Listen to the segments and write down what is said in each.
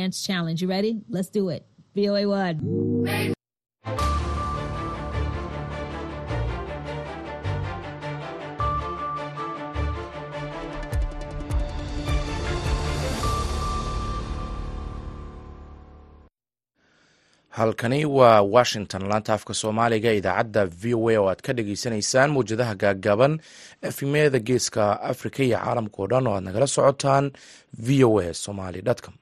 Dance challenge. You ready? Let's do it. VOA one. halkani waa washington laanta afka soomaaliga idaacadda v o a oo aad ka dhagaysanaysaan mawjadaha gaagaaban efimyada geeska africa iyo caalamka oo dhan oo aad nagala socotaan v o a somaly com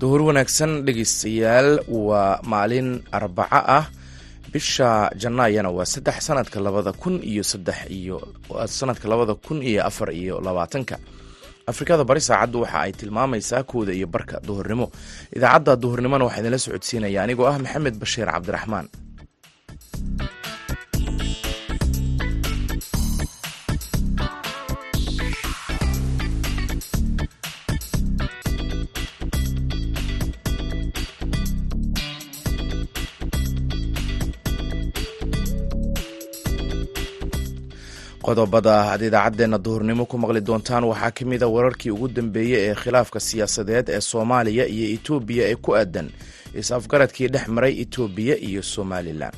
duhur wanaagsan dhegeystayaal waa maalin arbaco ah. Bisha janaayana waa saddex sanadka labada kun iyo saddex iyo sanadka labada kun iyo afar iyo labaatanka. Afrikada bari saacaddu waxa ay tilmaamaysaa kooda iyo barka duhurnimo. Idaacadda duhurnimona waxaa idinla socodsiinaya anigoo ah maxamed bashiir cabdiraxmaan qodobada aad idaacaddeenna duhurnimo ku maqli doontaan waxaa ka mid a wararkii ugu dambeeyey ee khilaafka siyaasadeed ee soomaaliya iyo etoobiya ee ku aadan is-afgaradkii dhex maray etoobiya iyo somalilan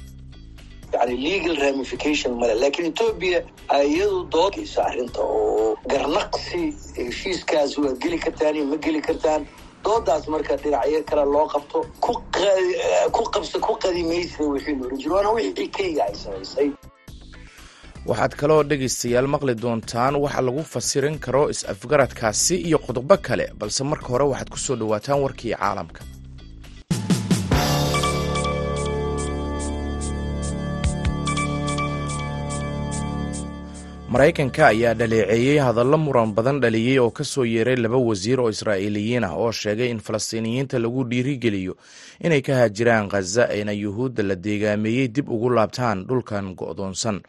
laakiin etoobiya iyadu doodaysa arrinta oo garnaqsi heshiiskaas waad geli kartaan ma geli kartaan. Doodaas marka dhinacyo kale loo qabto ku qabsa ku qadimaysa wixii oran jiro waana wixii kenya ay samaysay waxaad kaloo dhegaystayaal maqli doontaan waxa lagu fasirin karo is-afgaradkaasi iyo qodobo kale balse marka hore waxaad ku soo dhowaataan warkii caalamka. Maraykanka ayaa dhaleeceeyey hadallo muran badan dhaliyey oo ka soo yeeray laba wasiir oo israa'iiliyiin ah oo sheegay in falastiiniyiinta lagu dhiirigeliyo inay ka haajiraan khaza ayna yuhuudda la deegaameeyey dib ugu laabtaan dhulkan go'doonsan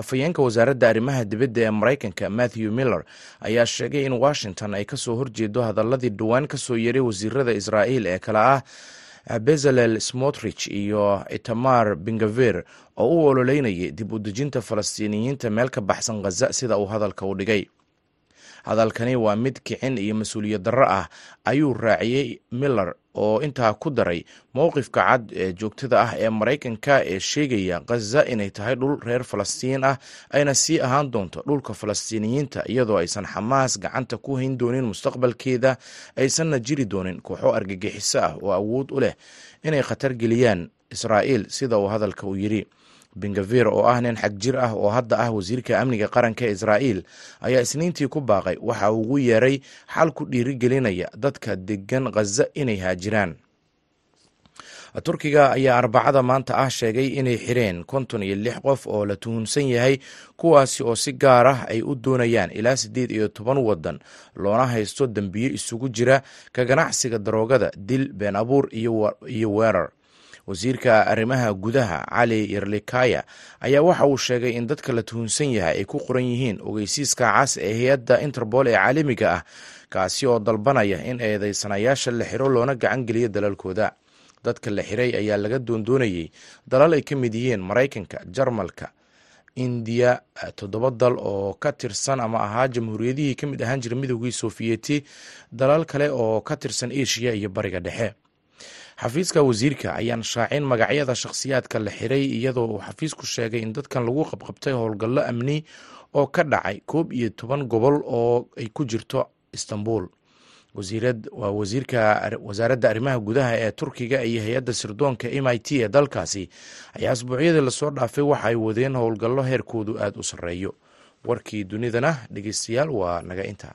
afhayeenka wasaaradda arrimaha dibadda ee maraykanka matthew miller ayaa sheegay in washington ay ka soo horjeedo hadaladii dhowaan ka soo yeeray wasiirada israa'iil ee kale ah bezalel smotrich iyo itamar bengaver oo u ololeynayay dib u dejinta falastiiniyiinta meel ka baxsan khaza sida uu hadalka u dhigay. Hadalkani waa mid kicin iyo mas'uuliyad darro ah ayuu raaciyey miller oo intaa ku daray mowqifka cad ee joogtada ah ee maraykanka ee sheegaya khaza inay tahay dhul reer falastiin ah ayna sii ahaan doonto dhulka falastiiniyiinta iyadoo aysan xamaas gacanta ku hayn doonin mustaqbalkeeda aysanna jiri doonin kooxo argagixiso ah oo awood u leh inay khatar geliyaan israa'iil sida uu hadalka u yidhi bengavir oo ah nin xag jir ah oo hadda ah wasiirka amniga qaranka israa'iil ayaa isniintii ku baaqay waxa uu ugu yeeray xal ku dhiirigelinaya dadka degan khaza inay haajiraan. Turkiga ayaa arbacada maanta ah sheegay inay xireen konton iyo lix qof oo la tuhunsan yahay kuwaasi oo si gaar ah ay u doonayaan ilaa siddeed iyo toban waddan loona haysto dembiyo isugu jira ka ganacsiga daroogada dil been abuur iyo weerar wasiirka arrimaha gudaha cali yerlikaya ayaa waxa uu sheegay in dadka la tuhunsan yahay ay ku qoran yihiin ogeysiiska cas ee hay'adda interbool ee caalamiga ah kaasi oo dalbanaya in eedeysanayaasha la xiro loona gacan geliyo dalalkooda. Dadka la xiray ayaa laga doondoonayey dalal ay ka mid yihiin maraykanka jarmalka indiya toddoba dal oo ka tirsan ama ahaa jamhuuriyadihii ka mid ahaan jira midoogii sofiyeeti dalal kale oo ka tirsan eshiya iyo bariga dhexe xafiiska wasiirka ayaan shaacin magacyada shakhsiyaadka la xiray iyadoo uu xafiisku sheegay in dadkan lagu qabqabtay howlgallo amni oo ka dhacay koob iyo toban gobol oo ay ku jirto istanbul. Waa wasiirka wasaaradda arrimaha gudaha ee turkiga iyo hay'adda sirdoonka m i t ee dalkaasi ayaa asbuucyadii la soo dhaafay waxa ay wadeen howlgallo heerkoodu aada u sarreeyo. Warkii dunidana dhegeystayaal waa naga inta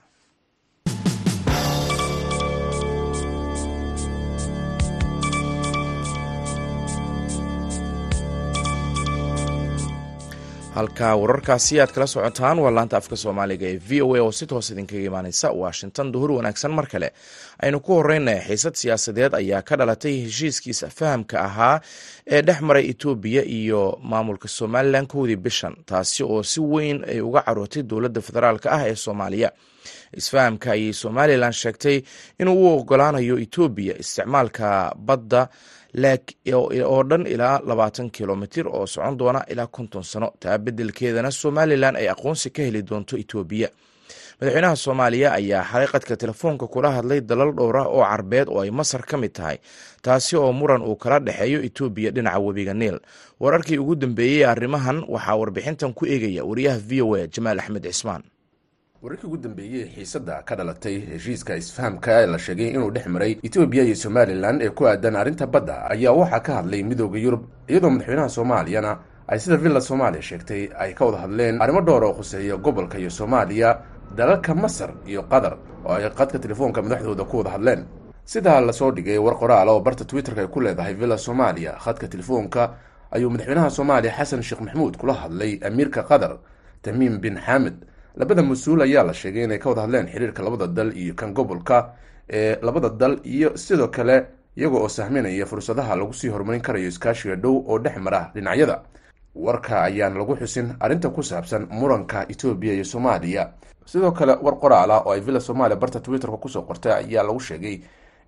halka wararkaasi aad kala socotaan waa laanta afka soomaaliga ee v o a oo si toos idinkaga imaaneysa washington. Duhur wanaagsan mar kale. Aynu ku horeynay xiisad siyaasadeed ayaa ka dhalatay heshiiskiisa fahamka ahaa ee dhex maray etoobiya iyo maamulka somalilan kowdii bishan taasi oo si weyn ay uga carootay dowladda federaalk ah ee soomaaliya. Isfahamka ayay somalilan sheegtay inuu u ogolaanayo etoobiya isticmaalka badda oo dhan ilaa labaatan kilomitir oo socon doona ilaa konton sano. Taa beddelkeedana somalilan ay aqoonsi ka heli doonto etoobiya madaxweynaha soomaaliya ayaa xalay qadka telefoonka kula hadlay dalal dhowra oo carbeed oo ay masar ka mid tahay taasi oo muran uu kala dhexeeyo etoobiya dhinaca webiga niil. Wararkii ugu dambeeyey arrimahan waxaa warbixintan ku eegaya wariyaha v o a jamaal axmed cismaan wararkii ugu dambeeyey xiisadda ka dhalatay heshiiska isfahamka ee la sheegay inuu dhex maray etoobiya iyo somalilan ee ku aadan arrinta badda ayaa waxaa ka hadlay midooda yurub iyadoo madaxweynaha soomaaliyana ay sida villa soomaaliya sheegtay ay ka wada hadleen arrimo dhowr oo khuseeya gobolka iyo soomaaliya dalalka masar iyo qatar oo ay qadka telefoonka madaxdooda ku wada hadleen. Sidaa la soo dhigay war qoraala oo barta twitterka ay ku leedahay villa soomaaliya khadka telefoonka ayuu madaxweynaha soomaaliya xasan sheekh maxamuud kula hadlay amiirka qatar tamiim bin xaamed labada mas'uul ayaa la sheegay inay ka wada hadleen xiriirka labada dal iyo kan gobolka ee labada dal iyo sidoo kale iyaga oo sahminaya fursadaha lagu sii horumarin karayo iskaashiga dhow oo dhex mara dhinacyada. Warka ayaan lagu xusin arrinta ku saabsan muranka etoobiya iyo soomaaliya. Sidoo kale war qoraala oo ay villa soomaaliya barta twitterka ku soo qortay ayaa lagu sheegay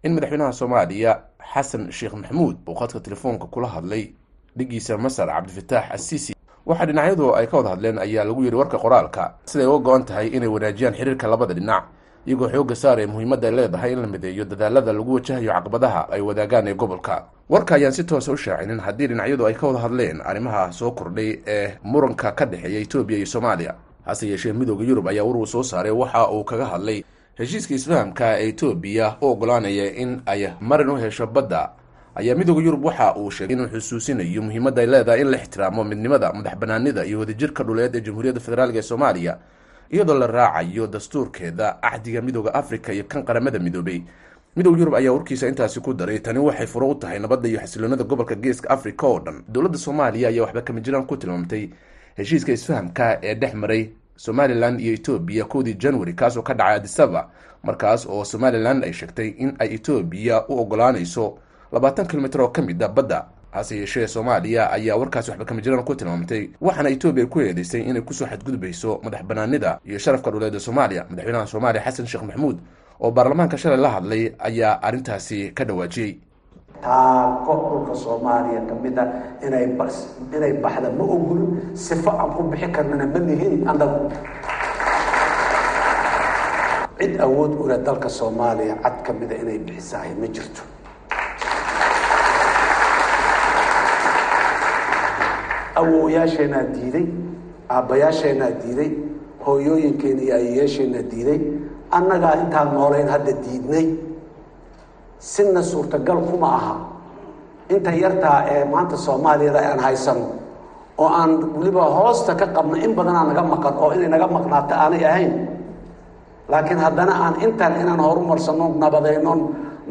in madaxweynaha soomaaliya xasan sheekh maxamuud uu khadka telefoonka kula hadlay dhigiisa masar cabdifataax assisi waxaa dhinacyadu ay ka wada hadleen ayaa lagu yidhi warka qoraalka siday uga go-an tahay inay wanaajiyaan xiriirka labada dhinac iyagoo xoogga saaraya muhiimadda ay leedahay in la mideeyo dadaalada lagu wajahayo caqabadaha ay wadaagaan ee gobolka. Warka ayaan si toosa u shaacinin haddii dhinacyadu ay ka wada hadleen arrimaha soo kordhay ee muranka ka dhexeeya etoobiya iyo soomaaliya. Hase yeeshee midooda yurub ayaa war uu soo saaray waxa uu kaga hadlay heshiiska isfahamka ee etoobiya u ogolaanaya in ay marin u hesho badda ayaa midooda yurub waxa uu sheegay inuu xusuusinayo muhiimadda ay leedahay in la ixtiraamo midnimada madax banaanida iyo wadajirka dhuleed ee jamhuuriyadda federaalk ee soomaaliya iyadoo la raacayo dastuurkeeda axdiga midooda africa iyo kan qaramada midoobay. Midooda yurub ayaa warkiisa intaasi ku daray tani waxay furo u tahay nabadda iyo xasiloonada gobolka geeska africa oo dhan. Dowladda soomaaliya ayaa waxba kama jiraan ku tilmaamtay heshiiska isfahamka ee dhex maray somalilan iyo etoobiya kowdii january kaasoo ka dhacay adisaba markaas oo somalilan ay sheegtay in ay etoobiya u ogolaanayso labaatan kilomitr oo ka mid a badda hase yeeshee soomaaliya ayaa warkaasi waxba kama jiraan ku tilmaamtay waxaana etoobiya ku eedeysay inay ku soo xadgudbayso madax banaanida iyo sharafka dhuleeda soomaaliya. Madaxweynaha soomaaliya xasan sheekh maxamuud oo baarlamaanka shalay la hadlay ayaa arrintaasi ka dhawaajiyey. Taako dhulka soomaaliya ka a inay inay baxda ma ogolin sifo aan ku bixi karnana ma lihin annagu cid awood u leh dalka soomaaliya cad ka mida inay bixisahay ma jirto awooyaasheenaa diiday aabbayaasheenaa diiday hooyooyinkeena iyo ayeyaasheenaa diiday annagaa intaan noolayn hadda diidnay. Sina suurtagal kuma aha. Inta yartaa ee maanta soomaaliyada aan haysano oo aan weliba hoosta ka qabno in badanaa naga maqan oo inay naga maqnaato aanay ahayn. Laakiin haddana aan intaan inaan horumarsano nabadaynon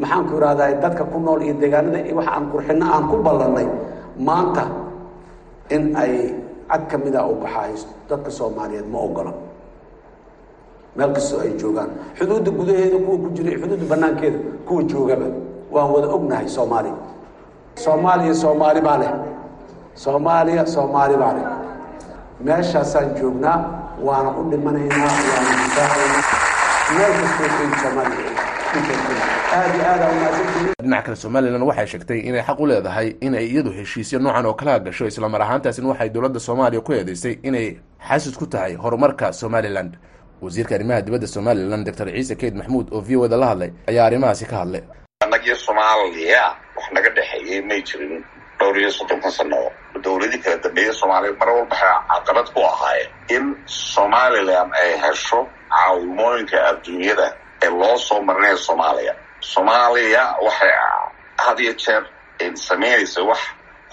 maxaanku ihahdaa dadka ku nool iyo deegaanada wax aan qurxino aan ku ballannay maanta in ay cad ka mida u baxaayo dadka soomaaliyeed ma ogola. Meel kastoo ay joogaan. Xuduudda gudaheeda kuwa ku jira xuduudda banaankeeda kuwa joogaba. Waan wada ognahay soomaaliya soomaaliya soomaali baa leh. Soomaaliya soomaali baa leh. Meeshaasaan joognaa waana u dhimanaynaa waana meel kastoo keeni dhinaca kale somalilan waxay sheegtay inay xaq u leedahay inay iyadu heshiisyo noocan oo kala gasho islamar ahaantaasina waxay dowladda soomaaliya ku eedeysay inay xasid ku tahay horumarka somalilan wasiirka arrimaha dibadda somalilan doctor ciise keyd maxamuud oo v o da la hadlay ayaa arrimahaasi ka hadlay. Annagiyo soomaaliya wax naga dhexeeyey may jirin dhowr iyo soddonkan sano. Dowladii kala dambeeya soomaaliya mar walba waxay caqabad ku ahaayeen in somalilan ay hesho caawimooyinka adduunyada ee loo soo marinaya soomaaliya soomaaliya waxay had iyo jeer samaynaysa wax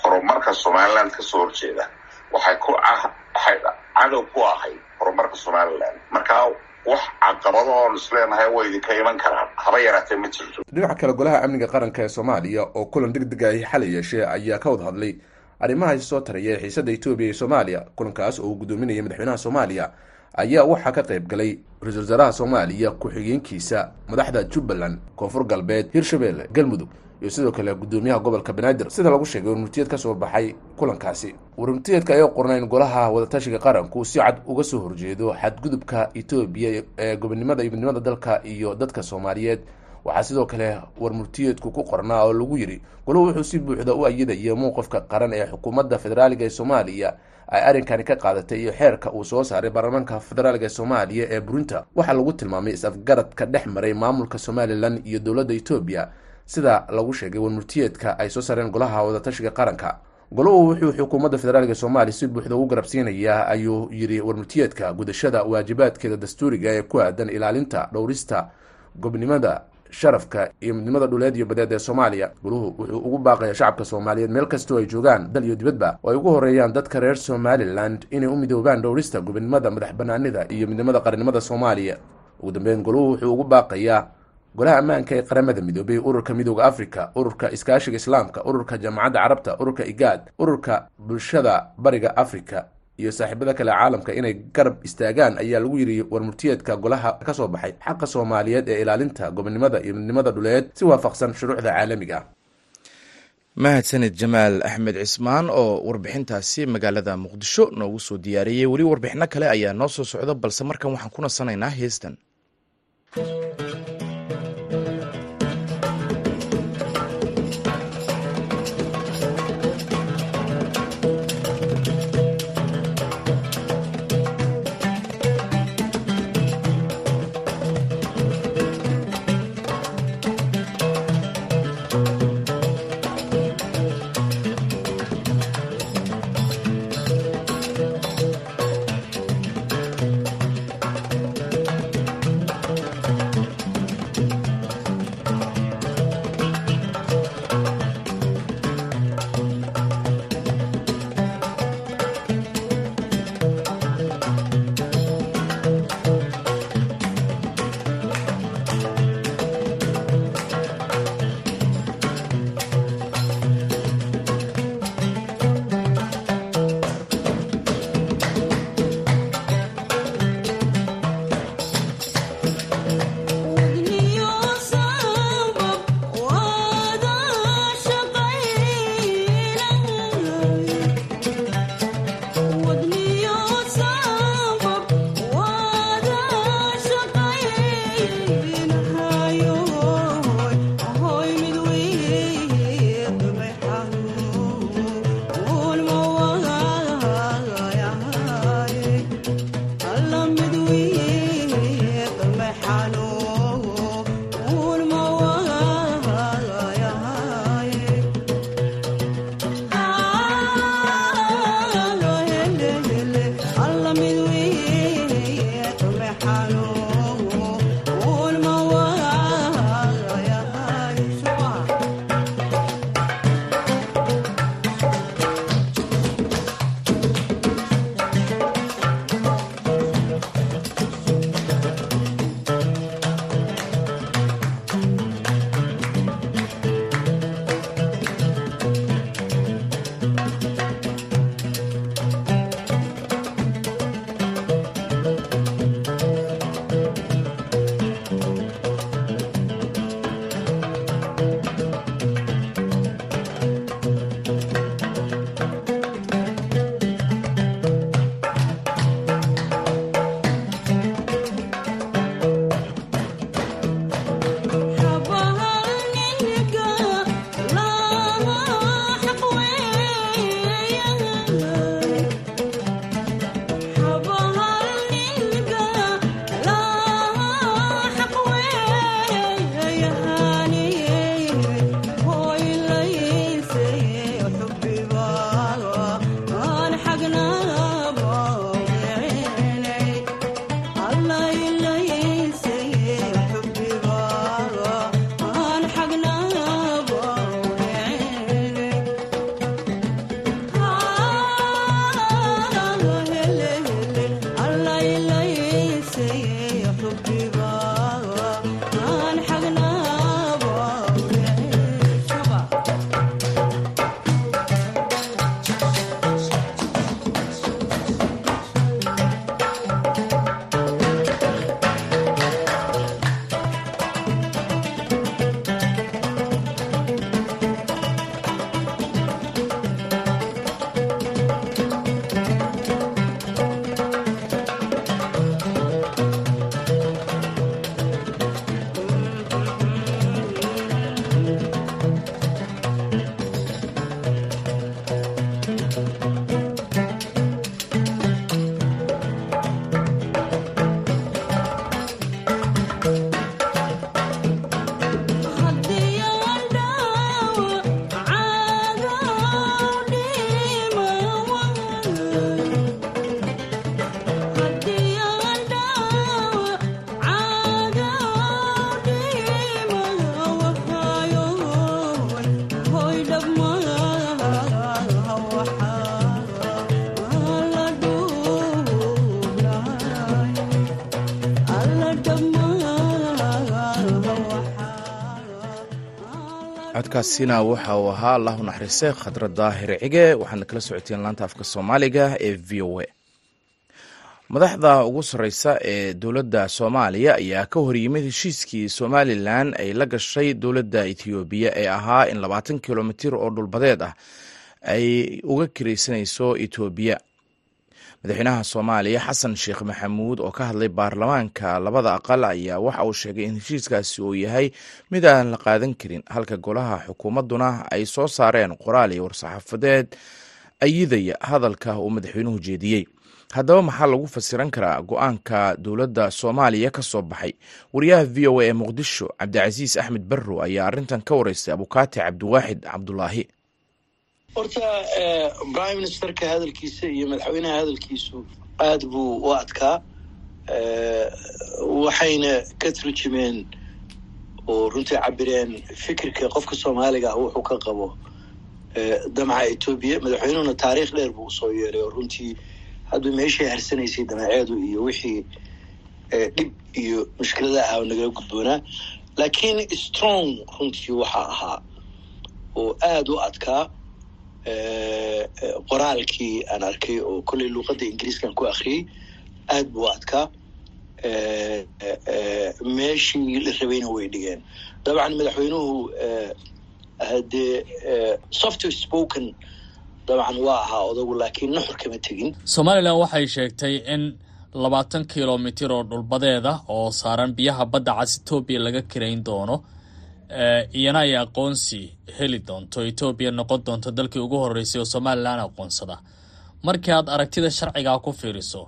horumarka somaliland ka soo horjeeda. Waxay ku waxay cadow ku ahay horumarka somaliland. Markaa wax caqabado oon isleenahay way idinka iman karaan. Haba yaraatee ma jirto. Dhinaca kale golaha amniga qaranka ee soomaaliya oo kulan deg deg ahi xalay yeeshee ayaa ka wada hadlay. Arrimaha soo taraya ee xiisada etoobiya iyo soomaaliya kulankaas oo uu gudoominayay madaxweynaha soomaaliya ayaa waxaa ka qayb galay ra'iisul wasaaraha soomaaliya ku-xigeenkiisa madaxda jubbaland koonfur galbeed hirshabelle galmudug iyo sidoo kale gudoomiyaha gobolka banaadir. Sida lagu sheegay warmurtiyeed ka soo baxay kulankaasi. Warmurtiyeedka ayaa qornayn golaha wadatashiga qaranku si cad uga soo horjeedo xadgudubka etoobiya ee gobonimada midnimada dalka iyo dadka soomaaliyeed. Waxaa sidoo kale warmurtiyeedku ku qornaa oo lagu yidhi golahu wuxuu si buuxda u ayidaya mowqifka qaran ee xukuumadda federaaliga ee soomaaliya ay arrinkani ka qaadatay iyo xeerka uu soo saaray baarlamaanka federaaliga ee soomaaliya ee burinta waxaa lagu tilmaamay is-afgaradka dhex maray maamulka somalilan iyo dowladda etoobiya sida lagu sheegay warmurtiyeedka ay soo saareen golaha wadatashiga qaranka. Golahu wuxuu xukuumadda federaaliga soomaaliya si buuxda ugu garabsiinayaa ayuu yidhi warmurtiyeedka gudashada waajibaadkeeda dastuuriga ee ku aadan ilaalinta dhowrista gobnimada sharafka iyo midnimada dhuleed iyo badeed ee soomaaliya. Goluhu wuxuu ugu baaqaya shacabka soomaaliyeed meel kastoo ay joogaan dal iyo dibadba oo ay ugu horeeyaan dadka reer somalilan inay u midoobaan dhowrista gobnimada madax banaanida iyo midnimada qarannimada soomaaliya. Ugu dambeyn goluhu wuxuu ugu baaqayaa golaha ammaanka ee qaramada midoobay ururka midooda africa ururka iskaashiga islaamka ururka jaamacadda carabta ururka igaad ururka bulshada bariga africa iyo saaxiibada kale caalamka inay garab istaagaan ayaa lagu yidhi warmurtiyeedka golaha ka soo baxay xaqa soomaaliyeed ee ilaalinta gobonimada iyo midnimada dhuleed si waafaqsan shuruucda caalamiga. Ah mahadsanid jamaal axmed cismaan oo warbixintaasi magaalada muqdisho noogu soo diyaariyey weli warbixino kale ayaa noo soo socda balse markan waxaan ku nasanaynaa heestan codkaasina waxa uu ahaa allahu naxariise khadra daahir cige waxaadna kala socoteen laanta afka soomaaliga ee v o a. Madaxda ugu sarreysa ee dowladda soomaaliya ayaa ka horyimid heshiiskii somalilan ay la gashay dowladda ethoobiya ee ahaa in labaatan kilomitir oo dhulbadeed ah ay uga kiraysanayso etoobiya madaxweynaha soomaaliya xasan sheekh maxamuud oo ka hadlay baarlamaanka labada aqal ayaa waxa uu sheegay in heshiiskaasi uu yahay mid aan la qaadan karin halka golaha xukuumadduna ay soo saareen qoraal iyo war-saxaafadeed ayidaya hadalka uu madaxweynuhu jeediyey. Haddaba maxaa lagu fasiran karaa go'aanka dowladda soomaaliya ka soo baxay? Wariyaha v o a ee muqdisho cabdicasiis axmed barrow ayaa arrintan ka wareystay abukaati cabdiwaaxid cabdulaahi horta prime ministerka hadalkiisa iyo madaxweynaha hadalkiisu aada buu u adkaa waxayna ka turjumeen oo runtii cabireen fikirka qofka soomaaliga ah wuxuu ka qabo damaca etoobiya madaxweynuhuna taariikh dheer buu u soo yeeray oo runtii hadduu meeshay harsanaysay damaceedu iyo wixii dhib iyo mushkilada ah nagala gudboonaa. Laakiin strong runtii waxaa ahaa oo aada u adkaa qoraalkii aan arkay oo kolley luuqadda ingiriiskan ku akriyey aada buu adkaa meeshii la rabayna way dhigeen. Dabcan madaxweynuhu hadee soft spoken dabcan waa ahaa odagu laakiin nuxur kama tegin. Somalilan waxay sheegtay in labaatan kilomitir oo dhulbadeeda oo saaran biyaha badda cas etoobiya laga kirayn doono iyana ay aqoonsi heli doonto etoobiya noqon doonto dalkii ugu horreysay oo somalilan aqoonsada. Markii aad aragtida sharcigaa ku fiiriso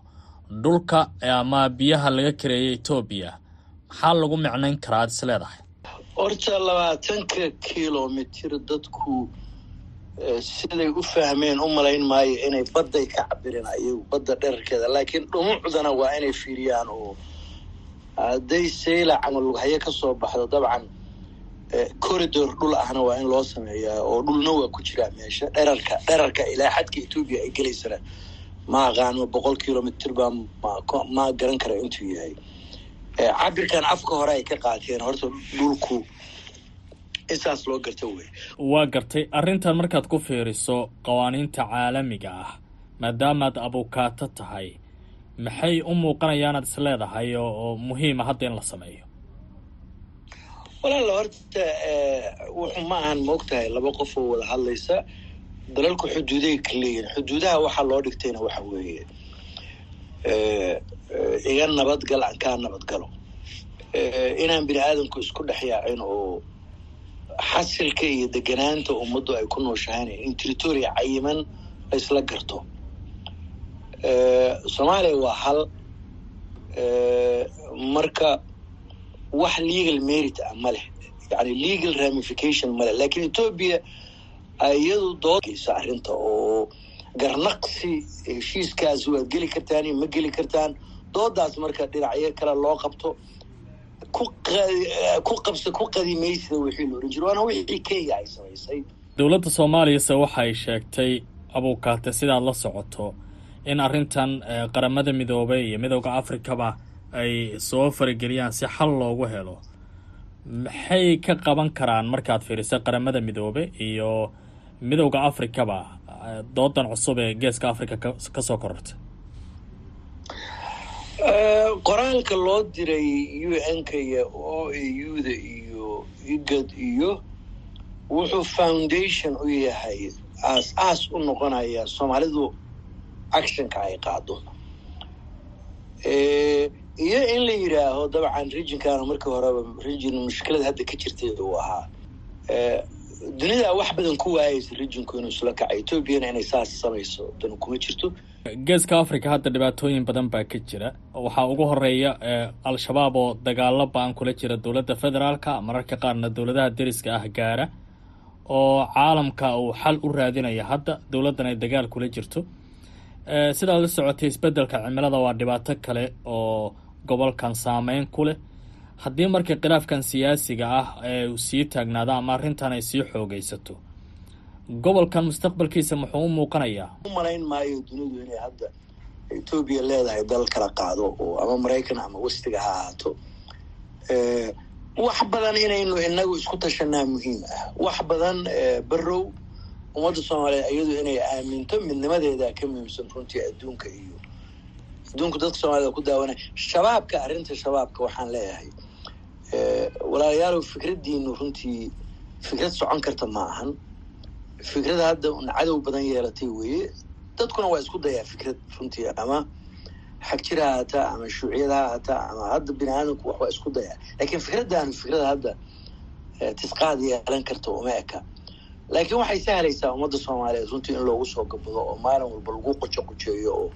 dhulka ama biyaha laga kareeyay etoobiya maxaa lagu micnayn karaa aad is leedahay? Horta labaatanka kilomitir dadku siday u fahmeen u malayn maayo inay badday ka cabireen ayagu badda dherarkeeda. Laakiin dhumucdana waa inay fiiriyaan oo hadday sayla camal lughayo ka soo baxdo dabcan corridor dhul ahna waa in loo sameeyaa oo dhulna waa ku jiraa meesha. Dherarka dherarka ilaa xadka etoobiya ay gelaysana. Ma aqaano boqol kilomitr baa ma garan kara intuu yahay. Cabirkan afka hore ay ka qaateen horta dhulku insaas loo garta wey waa gartay arrintan markaad ku fiiriso qawaaniinta caalamiga ah maadaamaad abukaato tahay maxay u muuqanayaanaad is leedahay oo muhiima hadda in la sameeyo walaala horta wuxuu ma ahan moog tahay laba qof oo wada hadlaysa. Dalalku xuduuday ka leeyihiin xuduudaha waxaa loo dhigtayna waxa weeye iga nabadgal aan kaa nabadgalo inaan bini aadamku isku dhex yaacin oo xasilka iyo deganaanta ummaddu ay ku nooshahayn in territoria cayiman laysla garto. Soomaaliya waa hal. Marka wax legal merit ah ma leh. Yani legal ramification ma leh. Lakiin etoobiya iyadu doodaysa arrinta oo garnaqsi heshiiskaasi waad geli kartaan ma geli kartaan. Doodaas marka dhinacyo kale loo qabto ku qabsa ku qadimaysida wixii la ohan jiro waana wixii kenya ay samaysay. Dowladda soomaaliyase waxay sheegtay abuukaate sidaad la socoto in arrintan qaramada midoobay iyo midooda afrikaba ay soo farageliyaan si xal loogu helo. Maxay ka qaban karaan markaad fiiriso qaramada midoobe iyo midowda afrikaba doodan cusub ee geeska africa ka soo korortay qoraalka loo diray u n-ka iyo o a u da iyo igad iyo wuxuu foundation u yahay aas aas u noqonaya soomaalidu actionka ay qaado iyo in la yidhaaho dabcan regionkana markii horeba region mushkilada hadda ka jirtay uu ahaa. Dunida wax badan ku waayaysa regionku inuu isla kaca etoobiyana inay saas samayso dan kuma jirto. Geeska africa hadda dhibaatooyin badan baa ka jira. Waxaa ugu horreeya al-shabaab oo dagaalo ba'an kula jira dowladda federaalka mararka qaarna dowladaha deriska ah gaara oo caalamka uu xal u raadinaya hadda dowladdan ay dagaal kula jirto sidaad la socotay isbeddelka cimilada waa dhibaato kale oo gobolkan saameyn ku leh. Haddii marka khilaafkan siyaasiga ah ee uu sii taagnaado ama arrintan ay sii xoogaysato gobolkan mustaqbalkiisa muxuu u muuqanayaa? U malayn maayo dunidu inay hadda etoobiya leedahay dal kala qaado oo ama maraykan ama westiga ha ahaato. Wax badan inaynu inagu isku tashanaa muhiim ah. Wax badan barow ummadda soomaaliyeed iyadu inay aaminto midnimadeeda ka muhiimsan runtii adduunka iyo adduunku dadka soomaalida ku daawanay. Shabaabka arrinta shabaabka waxaan leeyahay walaalayaalow fikraddiinu runtii fikrad socon karta ma ahan. Fikrada hadda cadow badan yeelatay weeye. Dadkuna waa isku dayaa fikrad runtii ama xagjir ha haataa ama shuuciyad ha haataa ama hadda bini aadamku wax waa isku dayaa. Laakiin fikraddaanu fikrada hadda tisqaad yeelan karta uma eka laakiin waxay sahlaysaa ummadda soomaaliyeed runtii in loogu soo gabado oo maalin walba lagu qojo qojeeyo oo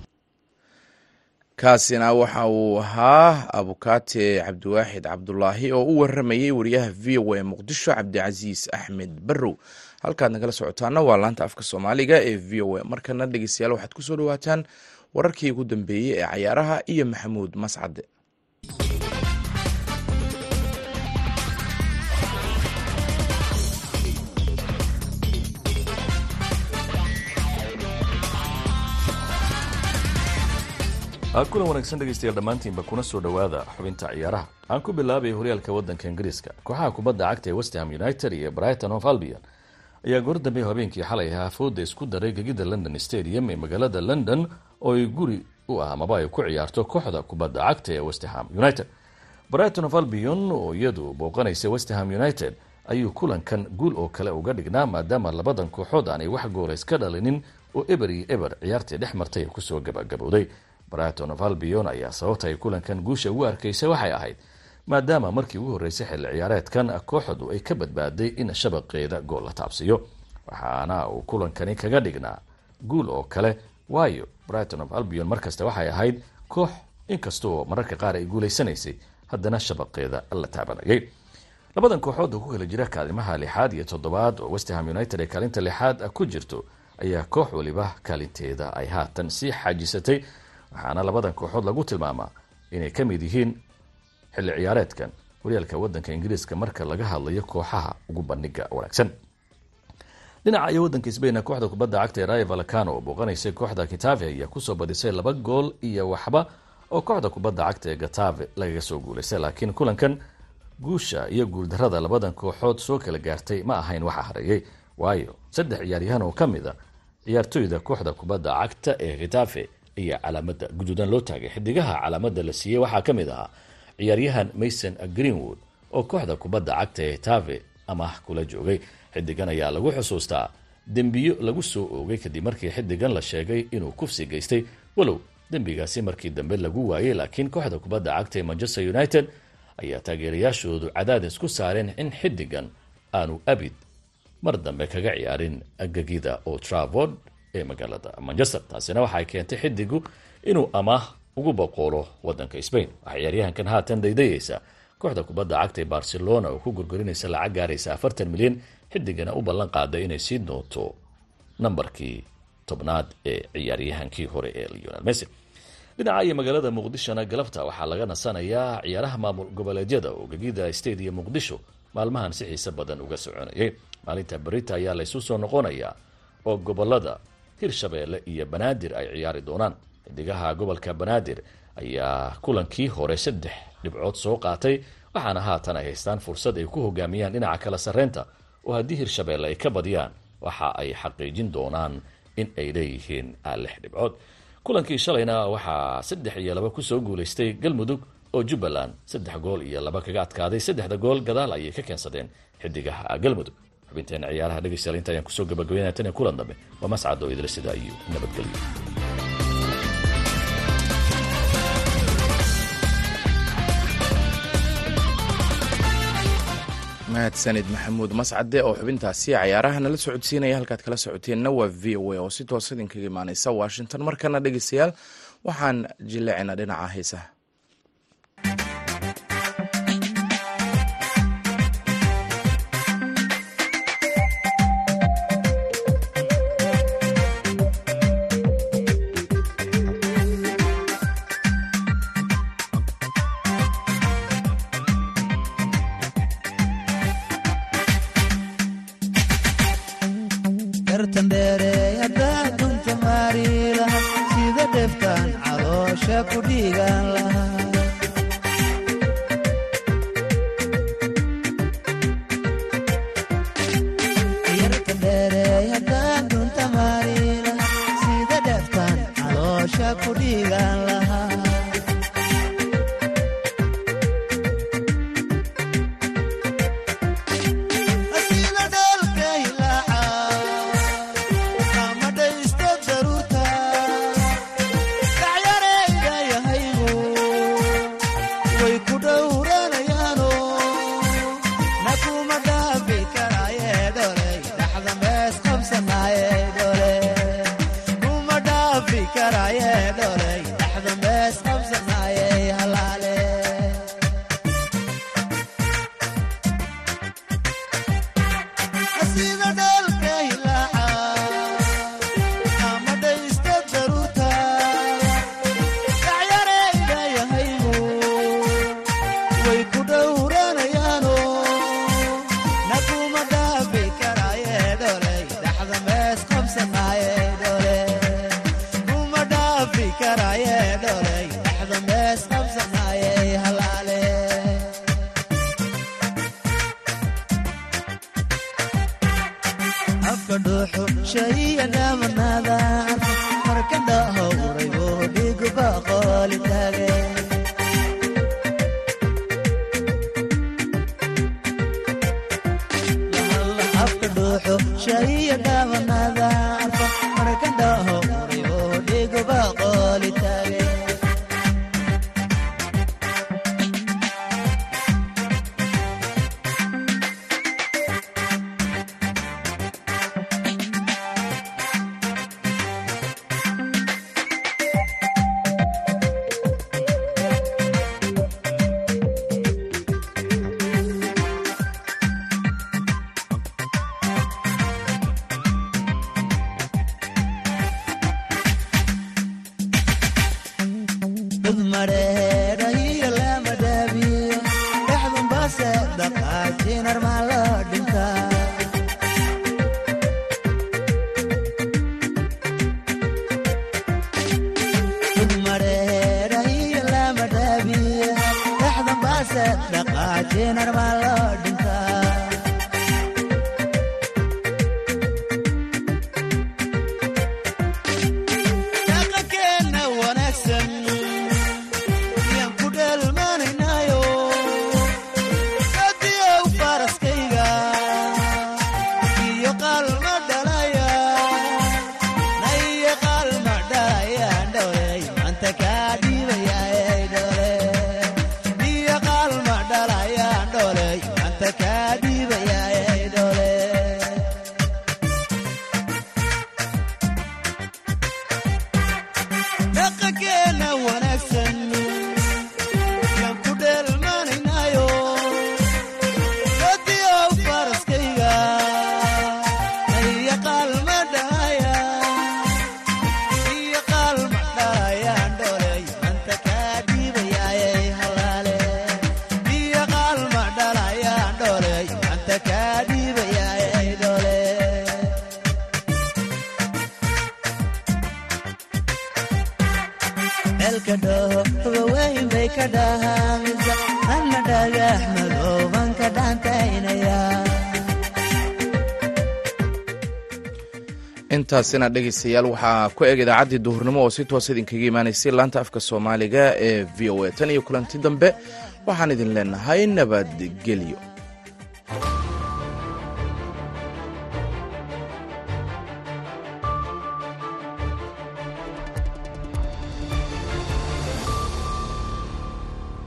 kaasina waxa uu ahaa abukaate cabdiwaaxid cabdulaahi oo u waramayey wariyaha v o a muqdisho cabdicasiis axmed barrow. Halkaad nagala socotaana waa laanta afka soomaaliga ee v o a. Markana dhegeystayaal waxaad ku soo dhawaataan wararkii ugu dambeeyey ee cayaaraha iyo maxamuud mascade kulan wanaagsan dhegeystayaal dhammaantiinba kuna soo dhowaada xubinta ciyaaraha. Aan ku bilaabay horyaalka waddanka ingiriiska. Kooxaha kubadda cagta ee westham united iyo brighton of albion ayaa goor dambe habeenkii xalay ahaa fooda isku daray gegida london stadium ee magaalada london oo ay guri u ah amaba ay ku ciyaarto kooxda kubadda cagta ee westham united. Brighton of albion oo iyadu booqanaysa westham united ayuu kulankan guul oo kale uga dhignaa maadaama labadan kooxood aanay wax gooleys ka dhalinin oo eber iyo eber ciyaartii dhex martay ku soo gabagabowday brighton of albion ayaa sababta ay kulankan guusha ugu arkaysa waxay ahayd maadaama markii ugu horreysay xilli ciyaareedkan kooxdu ay ka badbaaday in shabaqeeda gool la taabsiyo. Waxaana uu kulankani kaga dhignaa guul oo kale waayo brighton of albion markasta waxay ahayd koox inkastaoo mararka qaar ay guulaysanaysay haddana shabaqeeda la taabanayay. Labadan kooxood oo ku kala jira kaalimaha lixaad iyo toddobaad oo westham united ee kaalinta lixaad ku jirto ayaa koox waliba kaalinteeda ay haatan sii xaajisatay waxaana labadan kooxood lagu tilmaamaa inay ka mid yihiin xilli ciyaareedkan horyaalka waddanka ingiriiska marka laga hadlayo kooxaha ugu bandhiga wanaagsan. Dhinaca iyo waddanka sbain kooxda kubadda cagta ee rayo valcano oo booqanaysay kooxda kitave ayaa ku soo badisay laba gool iyo waxba oo kooxda kubadda cagta ee gatave lagaga soo guulaystay laakiin kulankan guusha iyo guuldarada labadan kooxood soo kala gaartay ma ahayn waxa hareeyey. Waayo saddex ciyaaryahan oo ka mid a ciyaartoyda kooxda kubadda cagta ee khitafe ayaa calaamada guduudan loo taagay. Xidigaha calaamada la siiyey waxaa ka mid ahaa ciyaaryahan mason greenwood oo kooxda kubadda cagta ee tave amaah kula joogay. Xidigan ayaa lagu xusuustaa dembiyo lagu soo oogay kadib markii xidigan la sheegay inuu kufsi geystay. Walow dembigaasi markii dambe lagu waayey laakiin kooxda kubadda cagta ee manchester united ayaa taageerayaashoodu cadaadis ku saareen in xidigan aanu abid mar dambe kaga ciyaarin gegida oo travord ee magaalada manchester taasina waxay keentay xidigu inuu amaah ugu boqolo wadanka spain. Waxaa ciyaaryahankan haatan daydayeysa kooxda kubadda cagta ee barcelona oo ku gurgurinaysa lacag gaaraysa afartan milyan xidigana u ballan qaaday inay sii doonto nambarkii tobnaad ee ciyaaryahankii hore ee leonel messi. Dhinaca iyo magaalada muqdishona galabta waxaa laga nasanayaa ciyaaraha maamul goboleedyada oo gegida stadium muqdisho maalmahan si xiise badan uga soconayay. Maalinta berita ayaa laysu soo noqonayaa oo gobollada hirshabeelle iyo banaadir ay ciyaari doonaan. Xidigaha gobolka banaadir ayaa kulankii hore saddex dhibcood soo qaatay waxaana haatan ay haystaan fursad ay ku hogaamiyaan dhinaca kala sarreynta. Oo haddii hirshabeelle ay ka badiyaan waxa ay xaqiijin doonaan in ay leeyihiin lix dhibcood. Kulankii shalayna waxaa saddex iyo laba ku soo guulaystay galmudug oo jubbaland. Saddex gool iyo laba kaga adkaaday. Saddexda gool gadaal ayay ka keensadeen xidigaha galmudug xubinteena ciyaaraha dhegeystayaal inta ayaan ku soo gabagabeynaya tan iyo kulan dambe. Waa mascad oo idila sidaa iyo nabadgelyo. Mahadsanid maxamuud mascade oo xubintaasi cayaaraha nala socodsiinaya halkaad kala socoteenna waa v o a oo si toos idinkaga imaaneysa washington. Markana dhegeystayaal waxaan jileecinaa dhinaca heesaha llenar más intaasina dhegaystayaal waxaa ku eg idaacaddii duhurnimo oo si toosa idinkaga imaanaysay laanta afka soomaaliga ee v o a tan iyo kulanti dambe. Waxaan idin leenahay nabadgelyo